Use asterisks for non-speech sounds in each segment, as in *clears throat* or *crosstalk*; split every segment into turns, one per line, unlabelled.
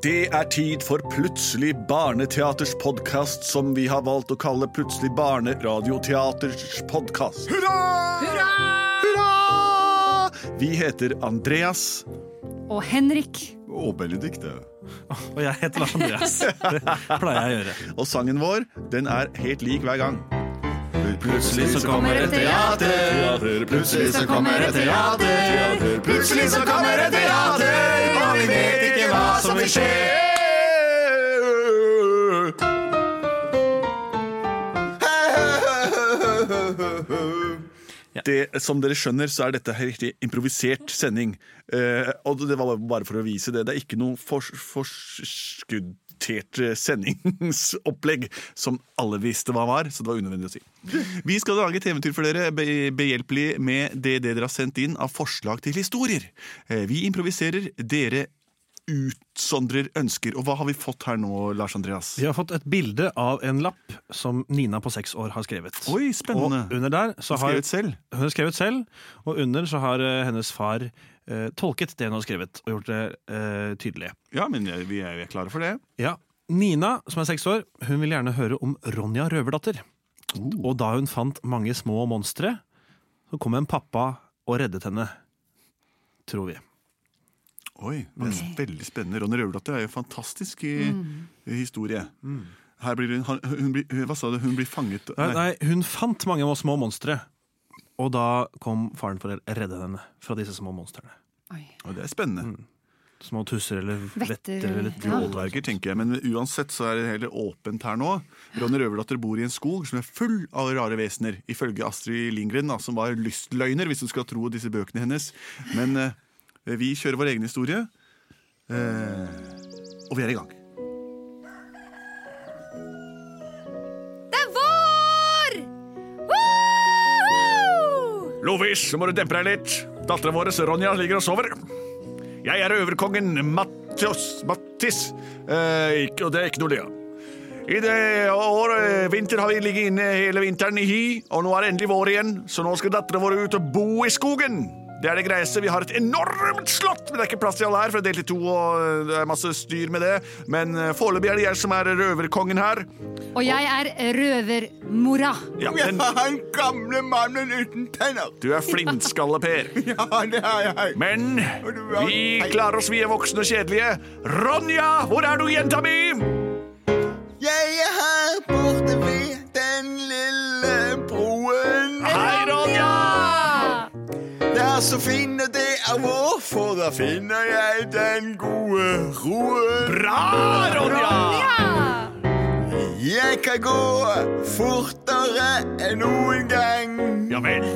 Det er tid for Plutselig barneteaters podkast, som vi har valgt å kalle Plutselig barneradioteaters podkast. Hurra! Hurra! Vi heter Andreas.
Og Henrik.
Og Benedikte.
Og jeg heter Andreas. Det pleier jeg å gjøre.
Og sangen vår, den er helt lik hver gang.
Plutselig så kommer et
teater, plutselig så kommer et teater, plutselig så kommer et teater, og vi vet ikke hva som vil skje. Det, som dere skjønner, så er dette en riktig improvisert sending. Eh, og det var bare for å vise det. Det er ikke noe fors forskuddert sendingsopplegg som alle visste hva var, så det var unødvendig å si. Vi skal lage et eventyr for dere, behjelpelig med det, dere har sendt inn av forslag til historier. Eh, vi improviserer, dere utsondrer ønsker. Og hva har vi fått her nå, Lars Andreas?
Vi har fått et bilde av en lapp som Nina på seks år har skrevet.
Oi, spennende.
Og under der så
Har
har
skrevet selv?
Hun har skrevet selv, og under så har eh, hennes far eh, tolket det hun har skrevet, og gjort det eh, tydelig.
Ja, men vi er, vi er klare for det.
Ja, Nina, som er seks år, hun vil gjerne høre om Ronja Røverdatter. Og da hun fant mange små monstre, så kom en pappa og reddet henne. Tror vi.
Oi, det er veldig spennende. Ronny Røverdatter er jo en fantastisk i, historie. Her blir hun, hun blir, Hva sa du? Hun blir fanget
Nei, nei, hun fant mange små monstre. Og da kom faren for å redde henne fra disse små monstrene.
Oi.
Og det er spennende.
Små tusser eller
Vetter,
vetter eller
ja.
Tenker jeg. Men uansett så er det heller åpent her nå. Ronny Røverdatter bor i en skog som er full av rare vesener, ifølge Astrid Lindgren, da, som var lystløgner, hvis du skal tro disse bøkene hennes. Men eh, vi kjører vår egen historie, eh, og vi er i gang.
Det er vår!
Lovis, så må du dempe deg litt. Dattera vår Ronja ligger og sover. Jeg er øverkongen Mattios, Mattis, eh, og det er ikke noe av. I det år, eh, vinter har vi ligget inne hele vinteren i hi, og nå er det endelig vår igjen, så nå skal dattera vår ut og bo i skogen. Det er det greieste. Vi har et enormt slott, men det er ikke plass til alle her, for det er delt i to, og det er masse styr med det. Men eh, foreløpig er det jeg som er røverkongen her.
Og jeg er røvermora.
Ja, men *laughs*
Han gamle mannen uten tenner.
du er flintskalle, Per. *laughs*
Ja, det er jeg.
Men
er-
vi klarer oss, vi er voksne og kjedelige. Ronja, hvor er du, jenta mi?
Så finne og det er vår, for da finner jeg den gode roen.
Bra, Ronja!
Jeg kan gå fortere enn noen gang.
Ja vel.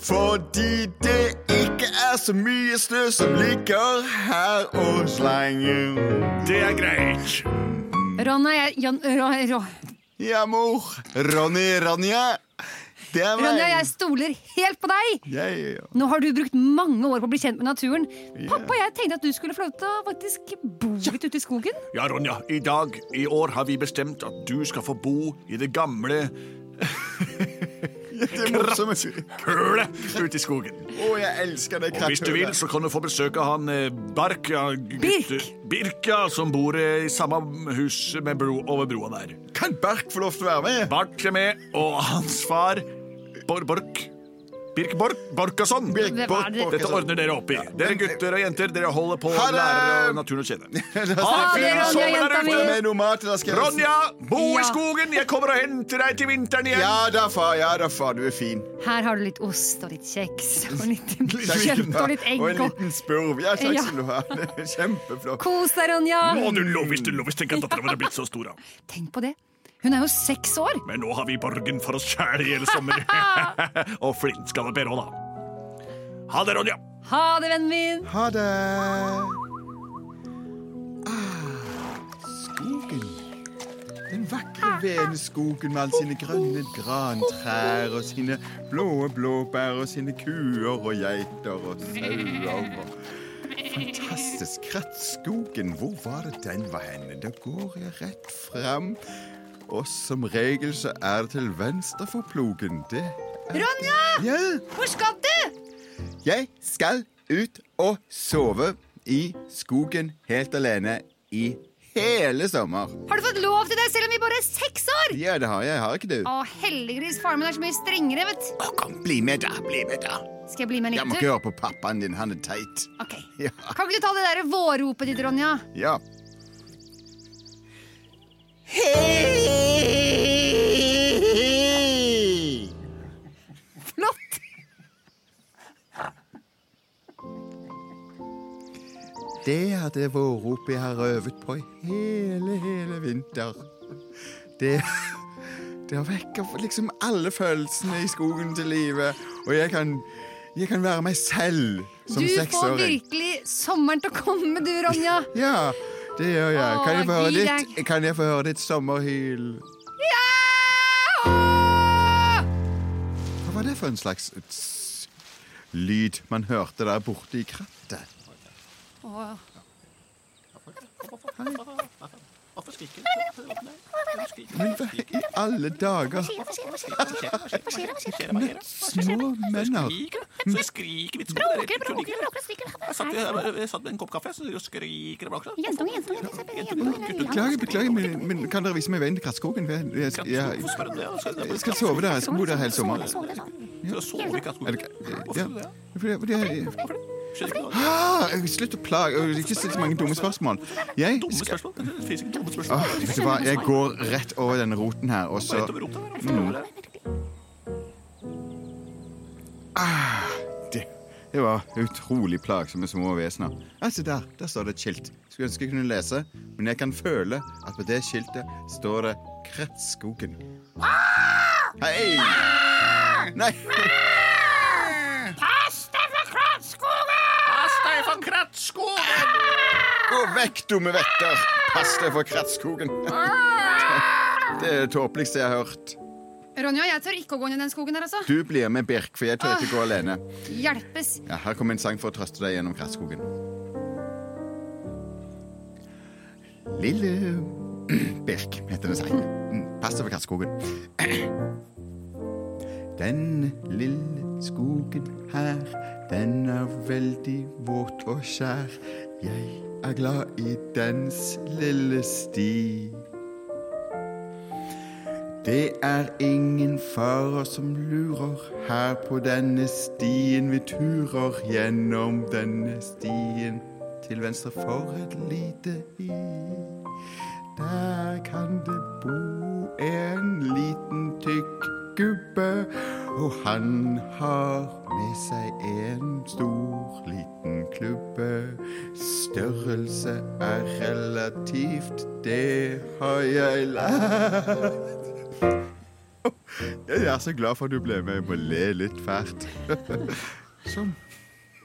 Fordi det ikke er så mye snø som ligger her og slenger.
Det er greit.
Ronja, jeg Jan, Ro, Ro.
Ja, mor. Ronny Ronja.
Ronja, jeg stoler helt på deg! Nå har du brukt mange år på å bli kjent med naturen. Pappa, jeg tenkte at du skulle få lov til å faktisk bo litt ute i skogen.
Ja, Ronja, i dag, i år, har vi bestemt at du skal få bo i det gamle *laughs*
Det morsomme
ute i skogen.
Å, jeg elsker det
Og hvis du vil, så kan du få besøk av han eh, Bark, ja,
Birk.
Birk, ja, som bor eh, i samme hus med bro, over broa der.
Kan Bark få lov til å være med?
Bark er med, og hans far, Bor Bork. Birk Bork, Borkason.
Birk Bork
var.
Dette ordner dere opp i. Dere gutter og jenter, dere holder på å lære naturen å kjenne. *laughs*
Ha. Med noe mat, da skal
Ronja, bo i skogen! Jeg kommer og henter deg til vinteren igjen.
Ja da, far. Ja da, far. Du er fin.
Her har du litt ost og litt kjeks *laughs* og litt kjøtt og litt egg.
Og en liten spurv. Ja, takk skal du ha. *laughs* Kjempeflott.
Kos deg, Ronja.
Å, du lovis, du lovis. Tenk at dattera vår er blitt så stor. da.
Tenk på det. Hun er jo seks år.
Men nå har vi Borgen for oss sjæl i hele sommer. *laughs* og flintskalle Per òg, da. Ha det, Ronja.
Ha det, vennen min.
Ha det. Ah, skogen. Den vakre veneskogen med alle sine grønne grantrær og sine blå blåbær og sine kuer og geiter og sauer. Fantastisk. Krattskogen, hvor var det den var henne? Da går jeg rett fram. Og som regel så er det til venstre for plogen. Det
Ronja!
Ja,
Hvor skal du?
jeg skal ut og sove i skogen helt alene i hele sommer.
Har du fått lov til det selv om vi bare er seks år?
Ja, det har jeg. Har ikke du?
Å, heldiggris, faren min er så mye strengere, vet du.
Å, kom, bli med, da. Bli med, da.
Skal jeg bli med en liten
Jeg må ikke høre på pappaen din. Han er teit.
Ok.
Ja.
Kan ikke du ta det der vårropet ditt, Ronja?
ja. Hei! Det er det opp jeg har øvet på i hele, hele vinter. Det, det har vekket liksom alle følelsene i skogen til live. Og jeg kan, jeg kan være meg selv som seksåring.
Du får virkelig sommeren til å komme, du, Ronja.
Ja, det gjør jeg. Kan jeg få høre ditt, kan jeg få høre ditt sommerhyl?
Ja!
Hva var det for en slags lyd man hørte der borte i krattet?
Å,
Men hva i alle dager? Små menner.
Så skriker vi to. Jeg satt, jeg, jeg med en kopp kaffe, så skriker bak.
Beklager, beklager, men, kan dere vise meg veien til Krattskogen? Jeg, jeg, jeg,
Hvorfor du? Jeg skal,
sove der. Jeg skal bo der hele sommeren.
skal sove i
Er
Hvorfor det? Det?
Ah, Slutt å plage. Ikke still så mange dumme spørsmål. Jeg
Dumme
skal
spørsmål. Det finnes ikke dumme spørsmål.
Ah, vet du hva, Jeg går rett over denne roten her, og så
Rett over. Hvorfor gjør du det?
det, det var utrolig plagsomme små vesener. Altså Der der står det et skilt. Skulle ønske jeg kunne lese, men jeg kan føle at på det skiltet står det Kretsskogen. Hei! Nei! Gå vekk, dumme vetter! Pass deg for Krattskogen. Det er det tåpeligste jeg har hørt.
Ronja, jeg tør ikke å gå inn i den skogen der, altså.
Du blir med Birk, for jeg tør ikke gå alene.
Hjelpes.
Ja, Her kommer en sang for å trøste deg gjennom Krattskogen. Lille *clears throat* Birk heter den sangen. Mm, Pass deg for Krattskogen. *clears throat* Den lille skogen her, den er veldig våt og skjær. Jeg er glad i dens lille sti. Det er ingen farer som lurer her på denne stien. Vi turer gjennom denne stien til venstre for et lite i. Der kan det bo en liten tykk gubbe, og han har med seg en stor liten klubbe. Størrelse er relativt, det har jeg lært. Jeg er så glad for at du ble med. Jeg må le litt fælt. *laughs* Sånn.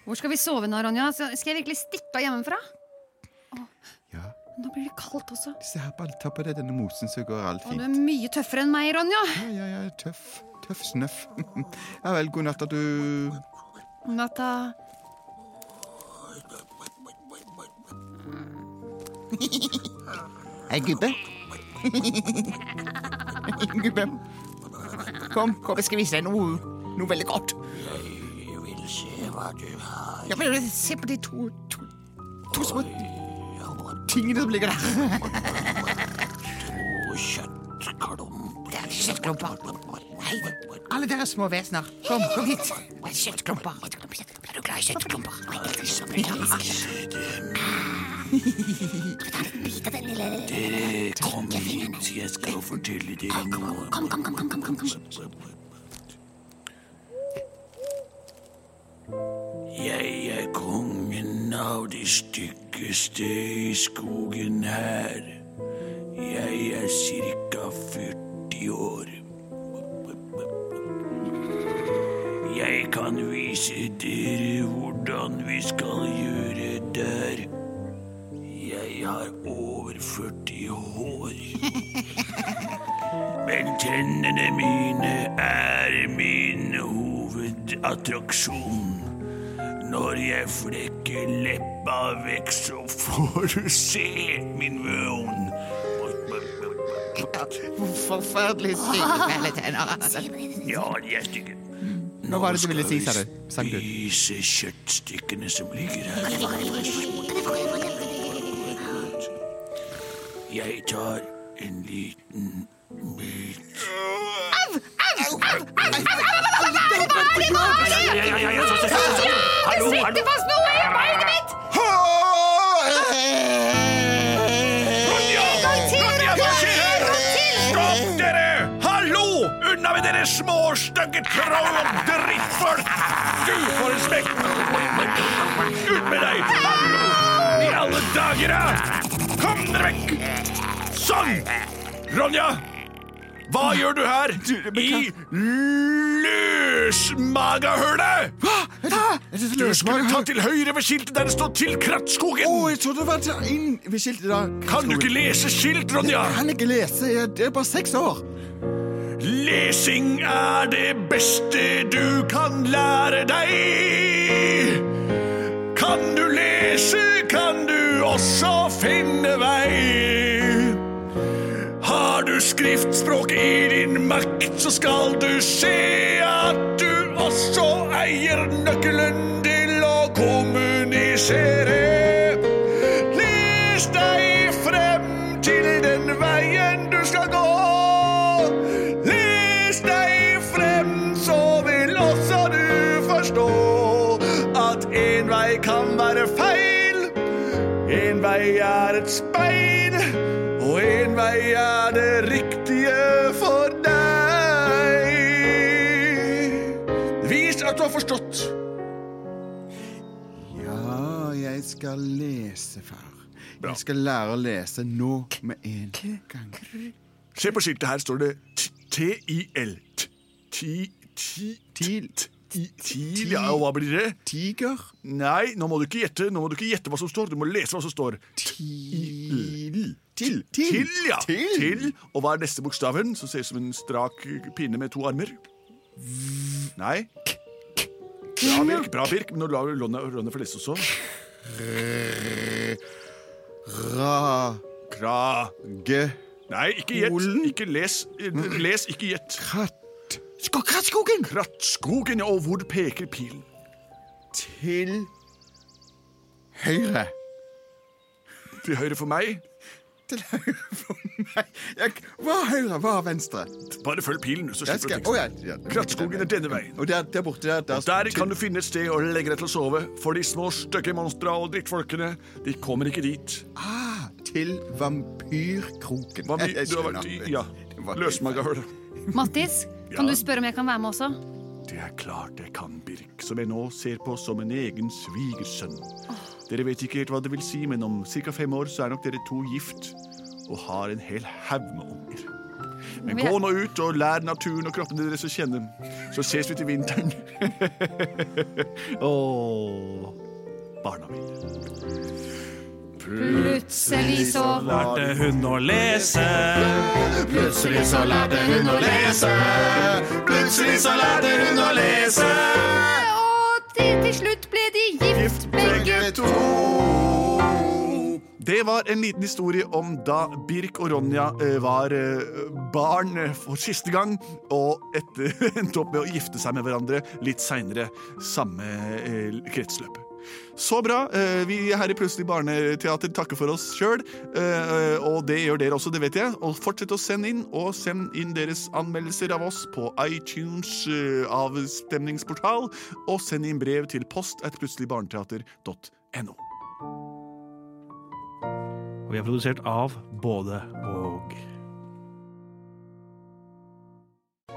Hvor skal vi sove nå, Ronja? Skal jeg virkelig stikke av hjemmefra? Nå blir det kaldt også.
se her, bare ta på deg denne mosen, så går alt fint.
Og du er mye tøffere enn meg, Ronja.
Ja, ja, ja, tøff. Tøff snøff. *laughs* Ja vel, god natt, da, du
Natta.
Hei, gubbe. *laughs* gubbe. Kom, kom, jeg skal vise deg noe, noe veldig godt.
Jeg vil se hva du har.
Ja, men Se på de to, to, to små tingene som ligger der.
Og kjøttklump.
Er kjøttklumper. Hei, alle dere små vesener. Kom, kom hit. Kjøttklumper. Er du glad i kjøttklumper?
Dere kom hit, jeg skal fortelle dere noe. Kom, kom, kom, kom, kom, kom. Jeg er kongen av de styggeste i skogen her. Jeg er cirka 40 år. Jeg kan vise dere hvordan vi skal gjøre der. Jeg har over 40 hår. Men tennene mine er min hovedattraksjon. Når jeg flekker leppa vekk, så får du se min munn.
Forferdelig stygge fjelletenner.
Ja, de er stygge.
Hva var det du ville si, sa du? Sang du?
Spise kjøttstykkene som ligger her. Jeg tar en liten bit. Hallo, hallo!
fast noe i Au! mitt!
Ronja! Med dere små, stygge troll og drittfolk! Du får en smekk! Ut med deg! Hallo! I alle dager, da! Kom dere vekk! Sånn! Ronja! Hva gjør du her? I løsmagahølet! Du skulle ta til høyre ved skiltet der det står 'Til Krattskogen'.
Oh, jeg trodde det var til inn ved skiltet da.
Kan du ikke lese skilt, Ronja?
Jeg kan ikke lese. Jeg er bare seks år.
Lesing er det beste du kan lære deg. Kan du lese, kan du også finne vei. Har du skriftspråk i din makt, så skal du se at du også eier nøkkelen til å kommunisere. Vei kan være feil. En vei er et speil, og en vei er det riktige for deg. Vis at du har forstått.
Ja, jeg skal lese, far.
Bra.
Jeg skal lære å lese nå med en gang.
Se på skiltet her står det T- T-I-L. T- Ti... Ti...
Til
TIL, ja, og hva blir det?
tiger.
Nei, nå må du ikke gjette Nå må du ikke gjette hva som står, du må lese hva som står.
Til. Til.
Til, ja.
Til.
Til. Og hva er neste bokstaven, som ser ut som en strak pinne med to armer? Nei. Bra, Birk. Bra, Birk. Men nå lar vi Ronny få lese også.
Ra.
Kra...
Ge.
Nei, ikke gjett. Ikke les. Les, ikke gjett.
Kratt. Krattskogen!
Krattskogen. Og hvor peker pilen?
Til høyre.
Til høyre for meg.
Til høyre for meg. Jeg, hva er høyre, hva er venstre?
Bare følg pilen, så slipper
skal,
du
å,
å
ja, ja.
Krattskogen er denne veien.
Og der, der borte, der, der,
Der kan du finne et sted å legge deg til å sove, for de små, stygge monstra og drittfolkene, de kommer ikke dit.
ah, Til vampyrkroken. Vampyr,
du har vært i ja, løsmagahølet.
Mattis, kan du spørre om jeg kan være med også?
Det er klart jeg kan, Birk, som jeg nå ser på som en egen svigersønn. Dere vet ikke helt hva det vil si, men om ca. fem år så er nok dere to gift og har en hel haug med unger. Men gå nå ut og lær naturen og kroppen deres å kjenne, så ses vi til vinteren. *laughs* Åh, barna mine.
Plutselig så
Lærte hun å lese.
Plutselig så lærte hun å lese.
Plutselig så lærte hun å lese.
Og til, til slutt ble de gift, begge
to.
Det var en liten historie om da Birk og Ronja eh, var eh, barn eh, for siste gang, og etter *laughs* endte opp med å gifte seg med hverandre litt seinere, samme kretsløpet kretsløp. Så bra. vi Vi her i Plutselig barneteater takker for oss sjøl, og det gjør dere også, det vet jeg. Og fortsett å sende inn, og send inn deres anmeldelser av oss på iTunes eh, avstemningsportal, og send inn brev til post at plutseligbarneteater.no.
Og vi er produsert av både og.